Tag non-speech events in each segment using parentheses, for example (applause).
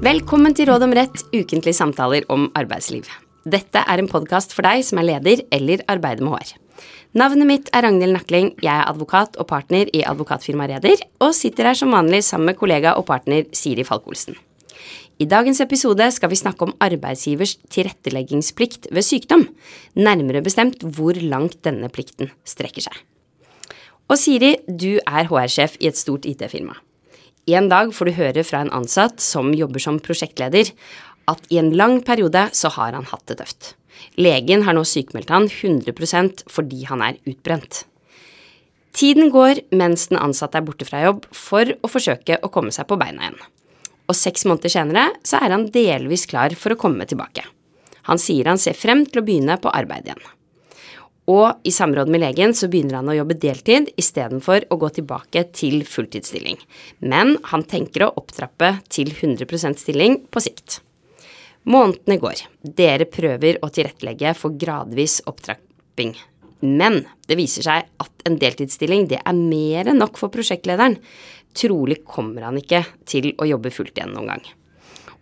Velkommen til Råd om rett, ukentlige samtaler om arbeidsliv. Dette er en podkast for deg som er leder eller arbeider med HR. Navnet mitt er Ragnhild Nakling, jeg er advokat og partner i advokatfirmaet Reder, og sitter her som vanlig sammen med kollega og partner Siri Falk-Olsen. I dagens episode skal vi snakke om arbeidsgivers tilretteleggingsplikt ved sykdom, nærmere bestemt hvor langt denne plikten strekker seg. Og Siri, du er HR-sjef i et stort IT-firma. En dag får du høre fra en ansatt som jobber som prosjektleder, at i en lang periode så har han hatt det tøft. Legen har nå sykemeldt han 100% fordi han er utbrent. Tiden går mens den ansatte er borte fra jobb for å forsøke å komme seg på beina igjen og seks måneder senere så er han delvis klar for å komme tilbake. Han sier han ser frem til å begynne på arbeid igjen. Og i samråd med legen så begynner han å jobbe deltid istedenfor å gå tilbake til fulltidsstilling. Men han tenker å opptrappe til 100% stilling på sikt. Månedene går. Dere prøver å tilrettelegge for gradvis opptrapping. Men det viser seg at en deltidsstilling det er mer enn nok for prosjektlederen. Trolig kommer han ikke til å jobbe fullt igjen noen gang.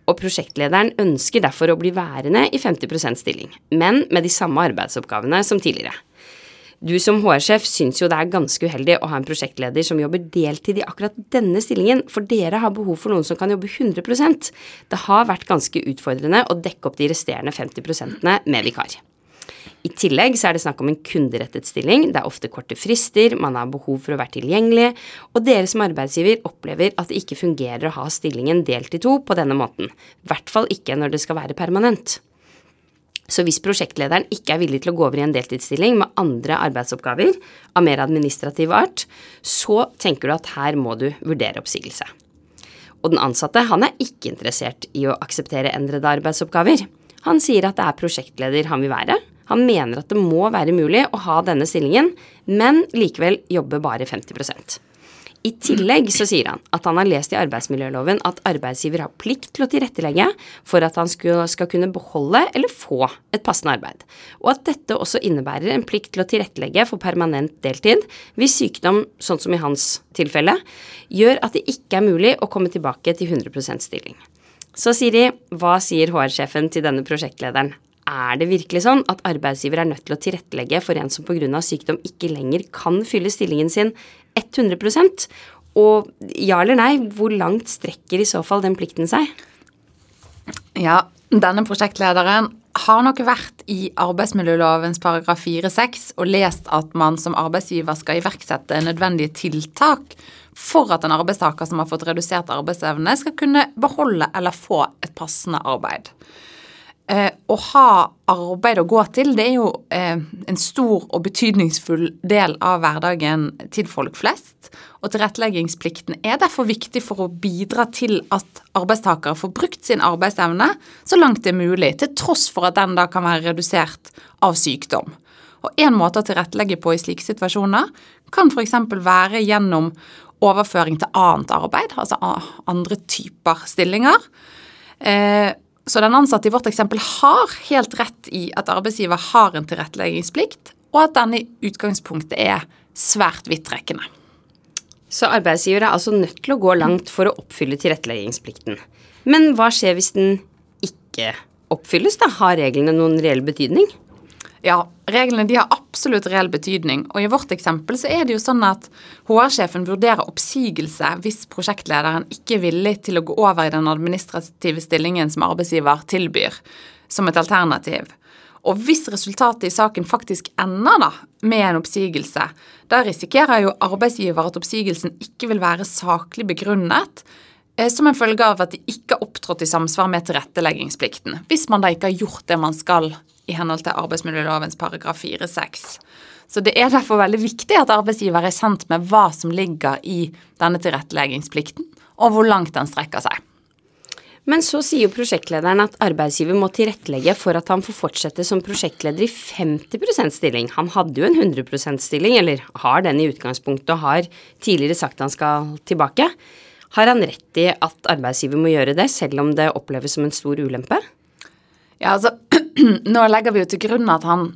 Og prosjektlederen ønsker derfor å bli værende i 50% stilling, men med de samme arbeidsoppgavene som tidligere. Du som HR-sjef syns jo det er ganske uheldig å ha en prosjektleder som jobber deltid i akkurat denne stillingen, for dere har behov for noen som kan jobbe 100% Det har vært ganske utfordrende å dekke opp de resterende 50% med vikar. I tillegg så er det snakk om en kunderettet stilling. Det er ofte korte frister, man har behov for å være tilgjengelig, og dere som arbeidsgiver opplever at det ikke fungerer å ha stillingen delt i to på denne måten. I hvert fall ikke når det skal være permanent. Så hvis prosjektlederen ikke er villig til å gå over i en deltidsstilling med andre arbeidsoppgaver av mer administrativ art, så tenker du at her må du vurdere oppsigelse. Og den ansatte han er ikke interessert i å akseptere endrede arbeidsoppgaver. Han sier at det er prosjektleder han vil være, han mener at det må være mulig å ha denne stillingen, men likevel jobbe bare 50% i tillegg så sier han at han har lest i arbeidsmiljøloven at arbeidsgiver har plikt til å tilrettelegge for at han skal kunne beholde eller få et passende arbeid, og at dette også innebærer en plikt til å tilrettelegge for permanent deltid hvis sykdom, sånn som i hans tilfelle, gjør at det ikke er mulig å komme tilbake til 100% stilling. Så Siri, hva sier HR-sjefen til denne prosjektlederen? Er det virkelig sånn at arbeidsgiver er nødt til å tilrettelegge for en som pga. sykdom ikke lenger kan fylle stillingen sin 100 Og ja eller nei, hvor langt strekker i så fall den plikten seg? Ja, denne prosjektlederen har nok vært i arbeidsmiljølovens paragraf 4-6 og lest at man som arbeidsgiver skal iverksette nødvendige tiltak for at en arbeidstaker som har fått redusert arbeidsevne, skal kunne beholde eller få et passende arbeid. Eh, å ha arbeid å gå til, det er jo eh, en stor og betydningsfull del av hverdagen til folk flest. Og tilretteleggingsplikten er derfor viktig for å bidra til at arbeidstakere får brukt sin arbeidsevne så langt det er mulig, til tross for at den da kan være redusert av sykdom. Og En måte å tilrettelegge på i slike situasjoner kan f.eks. være gjennom overføring til annet arbeid, altså andre typer stillinger. Eh, så den ansatte i vårt eksempel har helt rett i at arbeidsgiver har en tilretteleggingsplikt, og at den i utgangspunktet er svært vidtrekkende. Så arbeidsgiver er altså nødt til å gå langt for å oppfylle tilretteleggingsplikten. Men hva skjer hvis den ikke oppfylles, da? Har reglene noen reell betydning? Ja, reglene de har absolutt reell betydning. Og i vårt eksempel så er det jo sånn at HR-sjefen vurderer oppsigelse hvis prosjektlederen ikke er villig til å gå over i den administrative stillingen som arbeidsgiver tilbyr, som et alternativ. Og hvis resultatet i saken faktisk ender da med en oppsigelse, da risikerer jo arbeidsgiver at oppsigelsen ikke vil være saklig begrunnet, eh, som en følge av at de ikke har opptrådt i samsvar med tilretteleggingsplikten. Hvis man da ikke har gjort det man skal i henhold til arbeidsmiljølovens paragraf 4-6. Så det er derfor veldig viktig at arbeidsgiver er kjent med hva som ligger i denne tilretteleggingsplikten, og hvor langt den strekker seg. Men så sier jo prosjektlederen at arbeidsgiver må tilrettelegge for at han får fortsette som prosjektleder i 50 stilling. Han hadde jo en 100 stilling, eller har den i utgangspunktet, og har tidligere sagt han skal tilbake. Har han rett i at arbeidsgiver må gjøre det, selv om det oppleves som en stor ulempe? Ja, altså (clears throat) Nå legger vi jo til grunn at han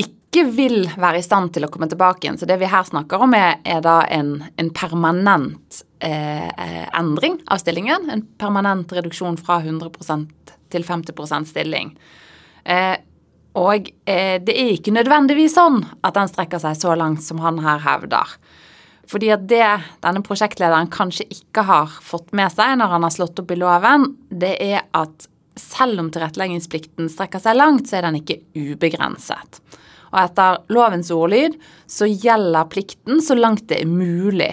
ikke vil være i stand til å komme tilbake igjen. Så det vi her snakker om, er, er da en, en permanent eh, endring av stillingen. En permanent reduksjon fra 100% til 50 stilling. Eh, og eh, det er ikke nødvendigvis sånn at den strekker seg så langt som han her hevder. Fordi at det denne prosjektlederen kanskje ikke har fått med seg når han har slått opp i loven, det er at selv om tilretteleggingsplikten strekker seg langt, så er den ikke ubegrenset. Og etter lovens ordlyd så gjelder plikten så langt det er mulig.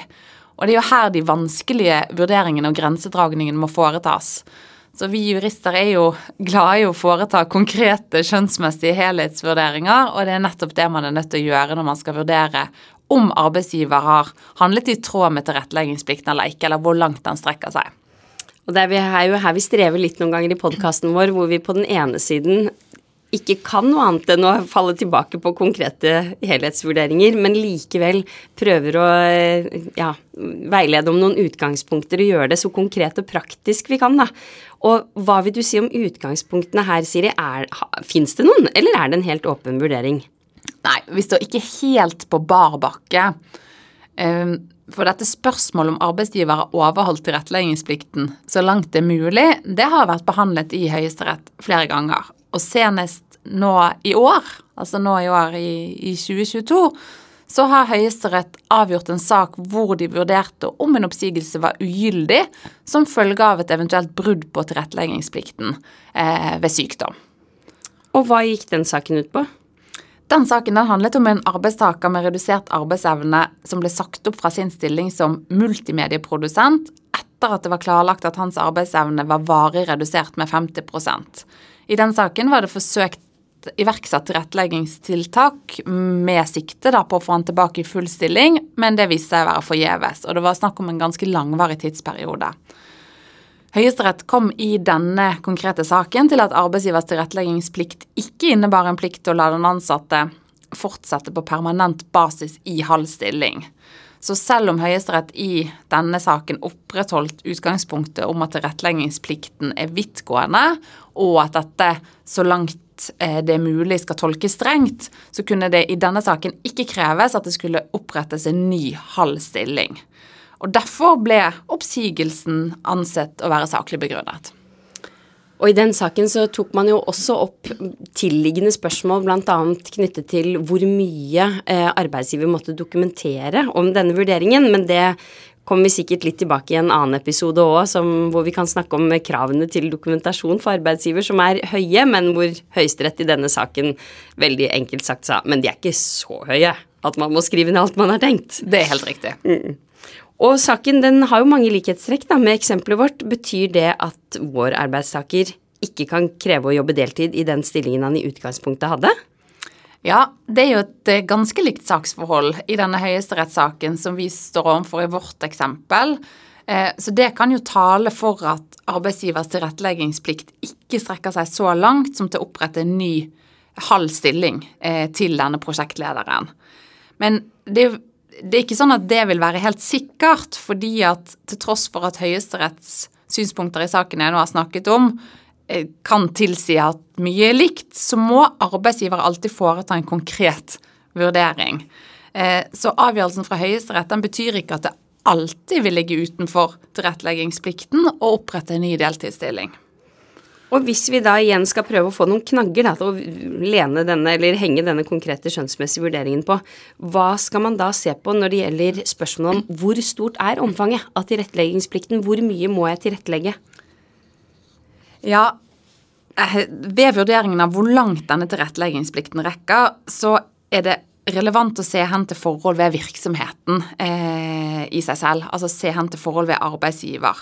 Og det er jo her de vanskelige vurderingene og grensedragningene må foretas. Så vi jurister er jo glade i å foreta konkrete skjønnsmessige helhetsvurderinger, og det er nettopp det man er nødt til å gjøre når man skal vurdere om arbeidsgiver har handlet i tråd med tilretteleggingsplikten eller ikke, eller hvor langt den strekker seg. Og det er jo her vi strever litt noen ganger i podkasten vår, hvor vi på den ene siden ikke kan noe annet enn å falle tilbake på konkrete helhetsvurderinger, men likevel prøver å ja, veilede om noen utgangspunkter og gjøre det så konkret og praktisk vi kan, da. Og hva vil du si om utgangspunktene her, Siri? Fins det noen, eller er det en helt åpen vurdering? Nei, vi står ikke helt på bar bakke. Ehm, for dette spørsmålet om arbeidsgiver har overholdt tilretteleggingsplikten så langt det er mulig, det har vært behandlet i Høyesterett flere ganger. Og senest nå i år, altså nå i år i, i 2022, så har Høyesterett avgjort en sak hvor de vurderte om en oppsigelse var ugyldig som følge av et eventuelt brudd på tilretteleggingsplikten eh, ved sykdom. Og hva gikk den saken ut på? Den saken den handlet om en arbeidstaker med redusert arbeidsevne som ble sagt opp fra sin stilling som multimedieprodusent etter at det var klarlagt at hans arbeidsevne var varig redusert med 50% I den saken var det forsøkt iverksatt tilretteleggingstiltak med sikte på å få han tilbake i full stilling, men det viste seg å være forgjeves. Og det var snakk om en ganske langvarig tidsperiode. Høyesterett kom i denne konkrete saken til at arbeidsgivers tilretteleggingsplikt ikke innebar en plikt til å la den ansatte fortsette på permanent basis i halv stilling. Så selv om Høyesterett i denne saken opprettholdt utgangspunktet om at tilretteleggingsplikten er vidtgående, og at dette så langt Eh, det er mulig skal tolkes strengt, så kunne det i denne saken ikke kreves at det skulle opprettes en ny halv stilling. Og Derfor ble oppsigelsen ansett å være saklig begrunnet. Og i den saken så tok man jo også opp tilliggende spørsmål bl.a. knyttet til hvor mye eh, arbeidsgiver måtte dokumentere om denne vurderingen, men det kommer vi sikkert litt tilbake i en annen episode òg, hvor vi kan snakke om kravene til dokumentasjon for arbeidsgiver, som er høye, men hvor Høyesterett i denne saken veldig enkelt sagt sa men de er ikke så høye at man må skrive ned alt man har tenkt. Det er helt riktig. Mm. Og saken den har jo mange likhetstrekk da, med eksempelet vårt. Betyr det at vår arbeidstaker ikke kan kreve å jobbe deltid i den stillingen han i utgangspunktet hadde? Ja, det er jo et eh, ganske likt saksforhold i denne høyesterettssaken som vi står overfor i vårt eksempel. Eh, så det kan jo tale for at arbeidsgivers tilretteleggingsplikt ikke strekker seg så langt som til å opprette en ny halv stilling eh, til denne prosjektlederen. Men det, det er ikke sånn at det vil være helt sikkert, fordi at til tross for at Høyesteretts synspunkter i saken jeg nå har snakket om, Eh, kan tilsi at mye er likt, så må arbeidsgiver alltid foreta en konkret vurdering. Eh, så avgjørelsen fra Høyesterett betyr ikke at det alltid vil ligge utenfor tilretteleggingsplikten å opprette en ny deltidsstilling. Og hvis vi da igjen skal prøve å få noen knagger da, til å lene denne, eller henge denne konkrete skjønnsmessige vurderingen på, hva skal man da se på når det gjelder spørsmålet om hvor stort er omfanget av tilretteleggingsplikten? Hvor mye må jeg tilrettelegge? Ja, eh, ved vurderingen av hvor langt denne tilretteleggingsplikten rekker, så er det relevant å se hen til forhold ved virksomheten eh, i seg selv. Altså se hen til forhold ved arbeidsgiver.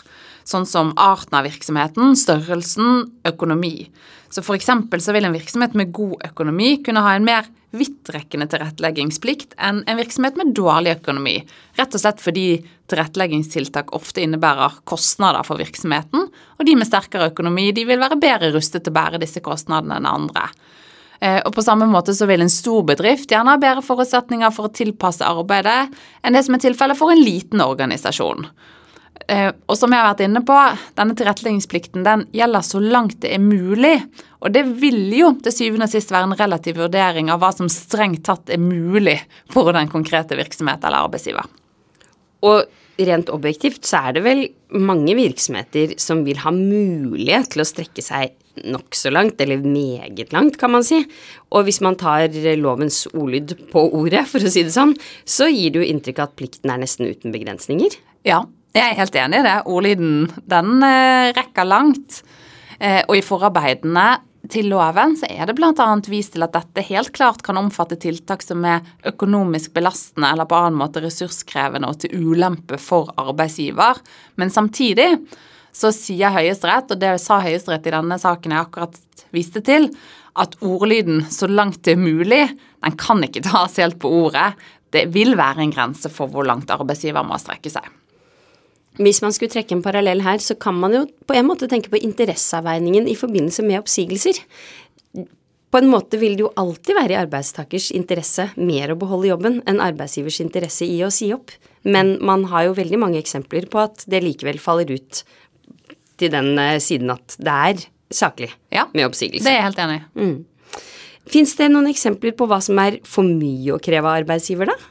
Sånn som arten av virksomheten, størrelsen, økonomi. Så f.eks. så vil en virksomhet med god økonomi kunne ha en mer vidtrekkende tilretteleggingsplikt enn en virksomhet med dårlig økonomi. Rett og slett fordi tilretteleggingstiltak ofte innebærer kostnader for virksomheten, og de med sterkere økonomi de vil være bedre rustet til å bære disse kostnadene enn andre. Eh, og på samme måte så vil en stor bedrift gjerne ha bedre forutsetninger for å tilpasse arbeidet enn det som er tilfellet for en liten organisasjon. Eh, og som jeg har vært inne på, denne tilretteleggingsplikten den gjelder så langt det er mulig. Og det vil jo til syvende og sist være en relativ vurdering av hva som strengt tatt er mulig for den konkrete virksomhet eller arbeidsgiver. Og rent objektivt så er det vel mange virksomheter som vil ha mulighet til å strekke seg nokså langt, eller meget langt, kan man si. Og hvis man tar lovens ordlyd på ordet, for å si det sånn, så gir det jo inntrykk av at plikten er nesten uten begrensninger. Ja, jeg er helt enig i det. Ordlyden, den eh, rekker langt. Eh, og i forarbeidene til loven så er det bl.a. vist til at dette helt klart kan omfatte tiltak som er økonomisk belastende eller på annen måte ressurskrevende og til ulempe for arbeidsgiver. Men samtidig så sier Høyesterett, og det sa Høyesterett i denne saken jeg akkurat viste til, at ordlyden 'så langt det er mulig', den kan ikke tas helt på ordet. Det vil være en grense for hvor langt arbeidsgiver må strekke seg. Hvis man skulle trekke en parallell her, så kan man jo på en måte tenke på interesseavveiningen i forbindelse med oppsigelser. På en måte vil det jo alltid være i arbeidstakers interesse mer å beholde jobben enn arbeidsgivers interesse i å si opp. Men man har jo veldig mange eksempler på at det likevel faller ut til den eh, siden at det er saklig ja, med oppsigelse. Det er jeg helt enig i. Mm. Fins det noen eksempler på hva som er for mye å kreve av arbeidsgiver, da?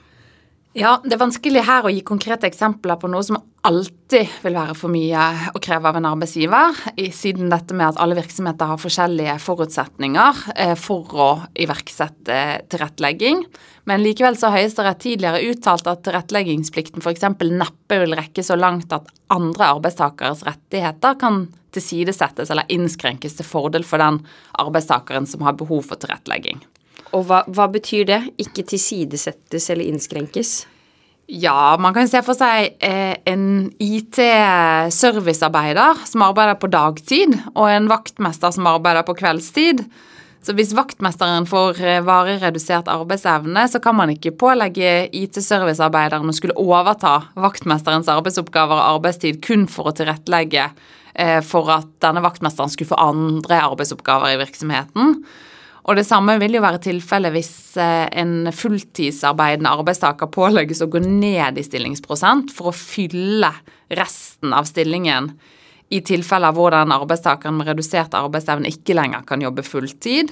Ja, det er vanskelig her å gi konkrete eksempler på noe som alltid vil være for mye å kreve av en arbeidsgiver, siden dette med at alle virksomheter har forskjellige forutsetninger eh, for å iverksette tilrettelegging. Men likevel så har Høyesterett tidligere uttalt at tilretteleggingsplikten f.eks. neppe vil rekke så langt at andre arbeidstakeres rettigheter kan tilsidesettes eller innskrenkes til fordel for den arbeidstakeren som har behov for tilrettelegging. Og hva, hva betyr det? Ikke tilsidesettes eller innskrenkes? Ja, man kan se for seg eh, en IT-servicearbeider som arbeider på dagtid, og en vaktmester som arbeider på kveldstid. Så hvis vaktmesteren får eh, varig redusert arbeidsevne, så kan man ikke pålegge IT-servicearbeideren å skulle overta vaktmesterens arbeidsoppgaver og arbeidstid kun for å tilrettelegge eh, for at denne vaktmesteren skulle få andre arbeidsoppgaver i virksomheten. Og det samme vil jo være tilfellet hvis eh, en fulltidsarbeidende arbeidstaker pålegges å gå ned i stillingsprosent for å fylle resten av stillingen i tilfeller hvor den arbeidstakeren med redusert arbeidsevne ikke lenger kan jobbe fulltid.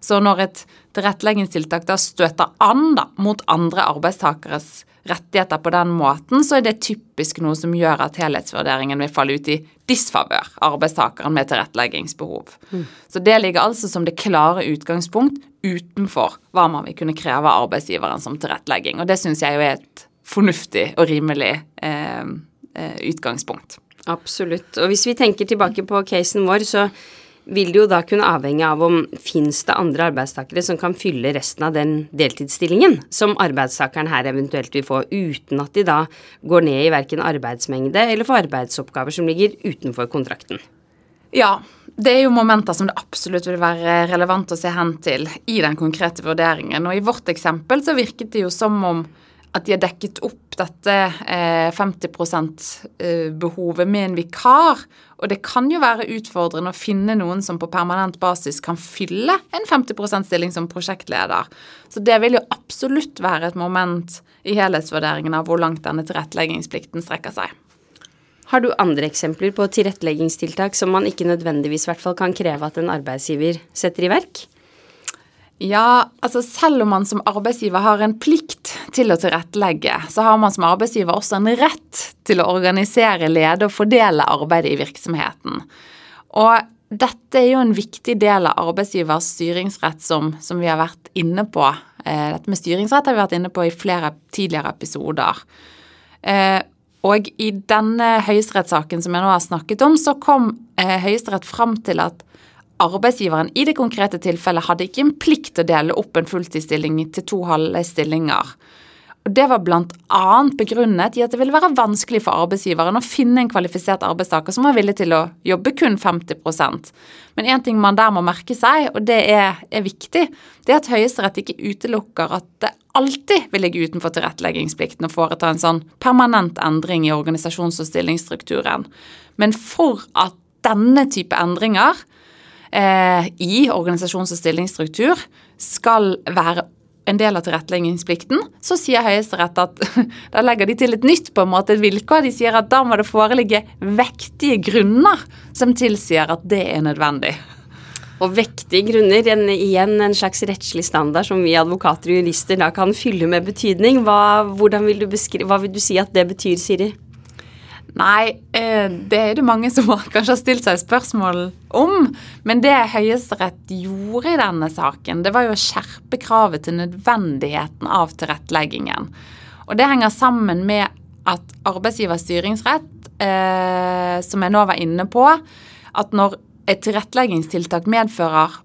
Så når et tilretteleggingstiltak da støter an da, mot andre arbeidstakeres rettigheter på den måten, så er det typisk noe som gjør at helhetsvurderingen vil falle ut i disfavør arbeidstakeren med tilretteleggingsbehov. Mm. Så det ligger altså som det klare utgangspunkt utenfor hva man vil kunne kreve av arbeidsgiveren som tilrettelegging. Og det syns jeg jo er et fornuftig og rimelig eh, eh, utgangspunkt. Absolutt. Og hvis vi tenker tilbake på casen vår, så vil det jo da kunne avhenge av om fins det andre arbeidstakere som kan fylle resten av den deltidsstillingen som arbeidstakeren her eventuelt vil få, uten at de da går ned i verken arbeidsmengde eller får arbeidsoppgaver som ligger utenfor kontrakten. Ja, det er jo momenter som det absolutt vil være relevant å se hen til i den konkrete vurderingen. Og i vårt eksempel så virket det jo som om at de har dekket opp dette eh, 50 %-behovet med en vikar. Og det kan jo være utfordrende å finne noen som på permanent basis kan fylle en 50 %-stilling som prosjektleder. Så det vil jo absolutt være et moment i helhetsvurderingen av hvor langt denne tilretteleggingsplikten strekker seg. Har du andre eksempler på tilretteleggingstiltak som man ikke nødvendigvis hvert fall kan kreve at en arbeidsgiver setter i verk? Ja, altså selv om man som arbeidsgiver har en plikt til å tilrettelegge, så har man som arbeidsgiver også en rett til å organisere, lede og fordele arbeidet i virksomheten. Og dette er jo en viktig del av arbeidsgivers styringsrett som, som vi har vært inne på. Eh, dette med styringsrett har vi vært inne på i flere tidligere episoder. Eh, og i denne høyesterettssaken som jeg nå har snakket om, så kom eh, Høyesterett fram til at arbeidsgiveren i det konkrete tilfellet hadde ikke en plikt til å dele opp en fulltidsstilling til to halve stillinger. Og Det var bl.a. begrunnet i at det ville være vanskelig for arbeidsgiveren å finne en kvalifisert arbeidstaker som var villig til å jobbe kun 50% Men én ting man der må merke seg, og det er, er viktig, det er at Høyesterett ikke utelukker at det alltid vil ligge utenfor tilretteleggingsplikten å foreta en sånn permanent endring i organisasjons- og stillingsstrukturen. Men for at denne type endringer eh, i organisasjons- og stillingsstruktur skal være en del av tilretteleggingsplikten, så sier Høyesterett at (laughs) da legger de til et nytt på en måte et vilkår. De sier at da må det foreligge vektige grunner som tilsier at det er nødvendig. Og vektige grunner, en, igjen en slags rettslig standard som vi advokater og jurister da kan fylle med betydning. Hva, vil, du hva vil du si at det betyr, Siri? Nei, eh, det er det mange som (laughs) kanskje har stilt seg spørsmål om. Men det Høyesterett gjorde i denne saken, det var jo å skjerpe kravet til nødvendigheten av tilretteleggingen. Og det henger sammen med at arbeidsgivers styringsrett, eh, som jeg nå var inne på, at når et tilretteleggingstiltak medfører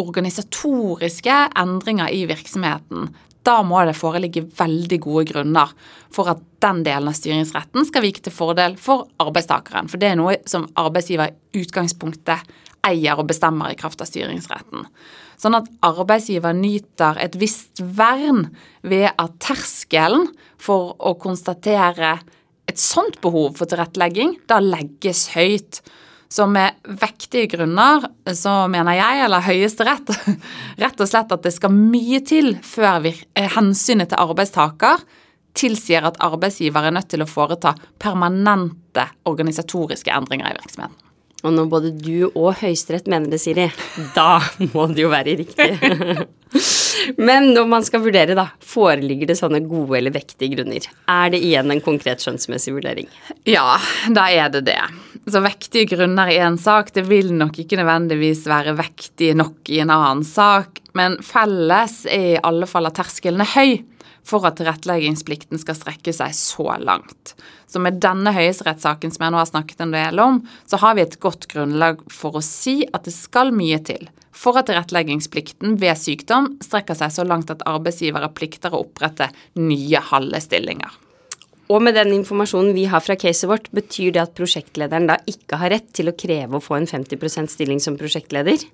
organisatoriske endringer i virksomheten, da må det foreligge veldig gode grunner for at den delen av styringsretten skal vike til fordel for arbeidstakeren. For det er noe som arbeidsgiver i utgangspunktet eier og bestemmer i kraft av styringsretten. Sånn at arbeidsgiver nyter et visst vern ved at terskelen for å konstatere et sånt behov for tilrettelegging da legges høyt. Så med vektige grunner så mener jeg, eller Høyesterett, (laughs) rett og slett at det skal mye til før vi, eh, hensynet til arbeidstaker tilsier at arbeidsgiver er nødt til å foreta permanente organisatoriske endringer i virksomheten. Og når både du og Høyesterett mener det, Siri, da må det jo være riktig. (laughs) Men når man skal vurdere, da, foreligger det sånne gode eller vektige grunner? Er det igjen en konkret skjønnsmessig vurdering? Ja, da er det det. Så vektige grunner i en sak, det vil nok ikke nødvendigvis være vektige nok i en annen sak, men felles er i alle fall at terskelen er høy for at tilretteleggingsplikten skal strekke seg så langt. Så med denne høyesterettssaken som jeg nå har snakket en del om, så har vi et godt grunnlag for å si at det skal mye til for at tilretteleggingsplikten ved sykdom strekker seg så langt at arbeidsgivere plikter å opprette nye halve stillinger. Og med den informasjonen vi har fra caset vårt, betyr det at prosjektlederen da ikke har rett til å kreve å få en 50% stilling som prosjektleder?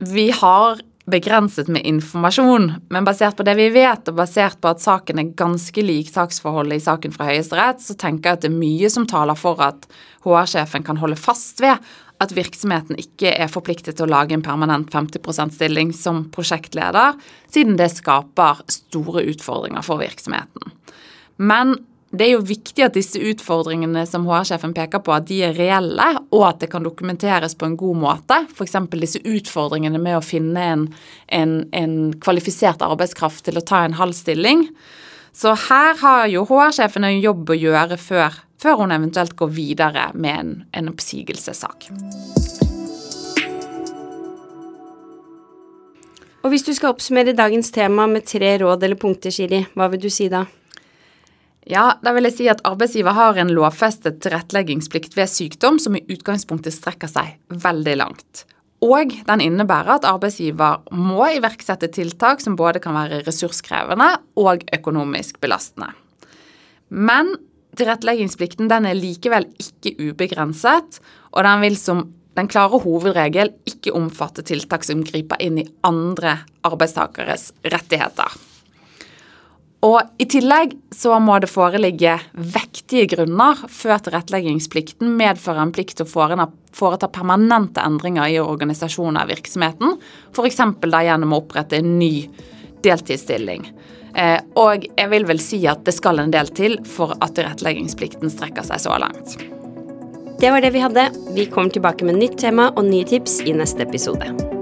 Vi har begrenset med informasjon, men basert på det vi vet, og basert på at saken er ganske lik saksforholdet i saken fra Høyesterett, så tenker jeg at det er mye som taler for at HR-sjefen kan holde fast ved at virksomheten ikke er forpliktet til å lage en permanent 50 %-stilling som prosjektleder, siden det skaper store utfordringer for virksomheten. Men det er jo viktig at disse utfordringene som HR-sjefen peker på, at de er reelle, og at det kan dokumenteres på en god måte. F.eks. disse utfordringene med å finne en, en, en, kvalifisert arbeidskraft til å ta en halv stilling. Så her har jo HR-sjefen en jobb å gjøre før, før, hun eventuelt går videre med en, en oppsigelsessak. Og hvis du skal oppsummere dagens tema med tre råd eller punkter, Shiri, hva vil du si da? Ja, da vil jeg si at arbeidsgiver har en lovfestet tilretteleggingsplikt ved sykdom som i utgangspunktet strekker seg veldig langt. Og den innebærer at arbeidsgiver må iverksette tiltak som både kan være ressurskrevende og økonomisk belastende. Men tilretteleggingsplikten den er likevel ikke ubegrenset, og den vil som den klare hovedregel ikke omfatte tiltak som griper inn i andre arbeidstakeres rettigheter. Og I tillegg så må det foreligge vektige grunner før tilretteleggingsplikten medfører en plikt til å foreta permanente endringer i organisasjonen av virksomheten, f.eks. gjennom å opprette en ny deltidsstilling. Eh, og jeg vil vel si at det skal en del til for at tilretteleggingsplikten strekker seg så langt. Det var det vi hadde. Vi kommer tilbake med nytt tema og nye tips i neste episode.